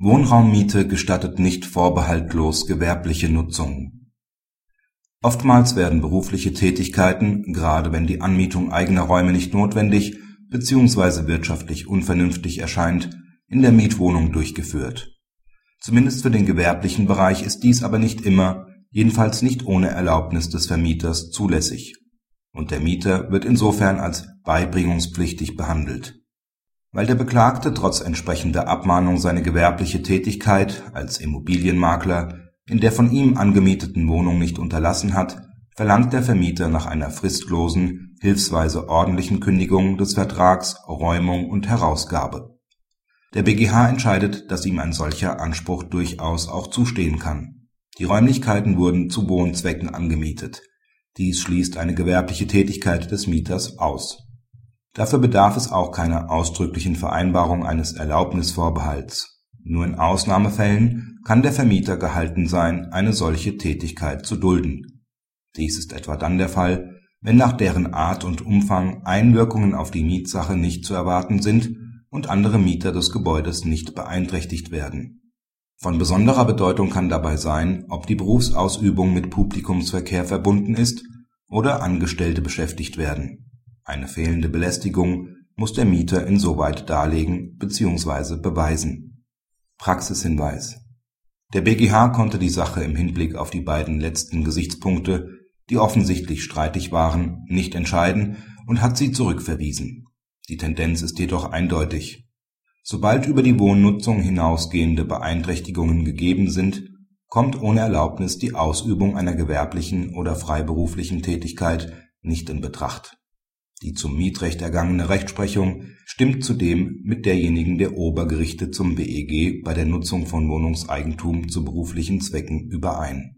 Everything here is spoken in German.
Wohnraummiete gestattet nicht vorbehaltlos gewerbliche Nutzung. Oftmals werden berufliche Tätigkeiten, gerade wenn die Anmietung eigener Räume nicht notwendig bzw. wirtschaftlich unvernünftig erscheint, in der Mietwohnung durchgeführt. Zumindest für den gewerblichen Bereich ist dies aber nicht immer, jedenfalls nicht ohne Erlaubnis des Vermieters, zulässig, und der Mieter wird insofern als beibringungspflichtig behandelt weil der Beklagte trotz entsprechender Abmahnung seine gewerbliche Tätigkeit als Immobilienmakler in der von ihm angemieteten Wohnung nicht unterlassen hat, verlangt der Vermieter nach einer fristlosen, hilfsweise ordentlichen Kündigung des Vertrags Räumung und Herausgabe. Der BGH entscheidet, dass ihm ein solcher Anspruch durchaus auch zustehen kann. Die Räumlichkeiten wurden zu Wohnzwecken angemietet. Dies schließt eine gewerbliche Tätigkeit des Mieters aus Dafür bedarf es auch keiner ausdrücklichen Vereinbarung eines Erlaubnisvorbehalts. Nur in Ausnahmefällen kann der Vermieter gehalten sein, eine solche Tätigkeit zu dulden. Dies ist etwa dann der Fall, wenn nach deren Art und Umfang Einwirkungen auf die Mietsache nicht zu erwarten sind und andere Mieter des Gebäudes nicht beeinträchtigt werden. Von besonderer Bedeutung kann dabei sein, ob die Berufsausübung mit Publikumsverkehr verbunden ist oder Angestellte beschäftigt werden eine fehlende Belästigung muss der Mieter insoweit darlegen bzw. beweisen. Praxishinweis Der BGH konnte die Sache im Hinblick auf die beiden letzten Gesichtspunkte, die offensichtlich streitig waren, nicht entscheiden und hat sie zurückverwiesen. Die Tendenz ist jedoch eindeutig. Sobald über die Wohnnutzung hinausgehende Beeinträchtigungen gegeben sind, kommt ohne Erlaubnis die Ausübung einer gewerblichen oder freiberuflichen Tätigkeit nicht in Betracht die zum Mietrecht ergangene Rechtsprechung stimmt zudem mit derjenigen der Obergerichte zum WEG bei der Nutzung von Wohnungseigentum zu beruflichen Zwecken überein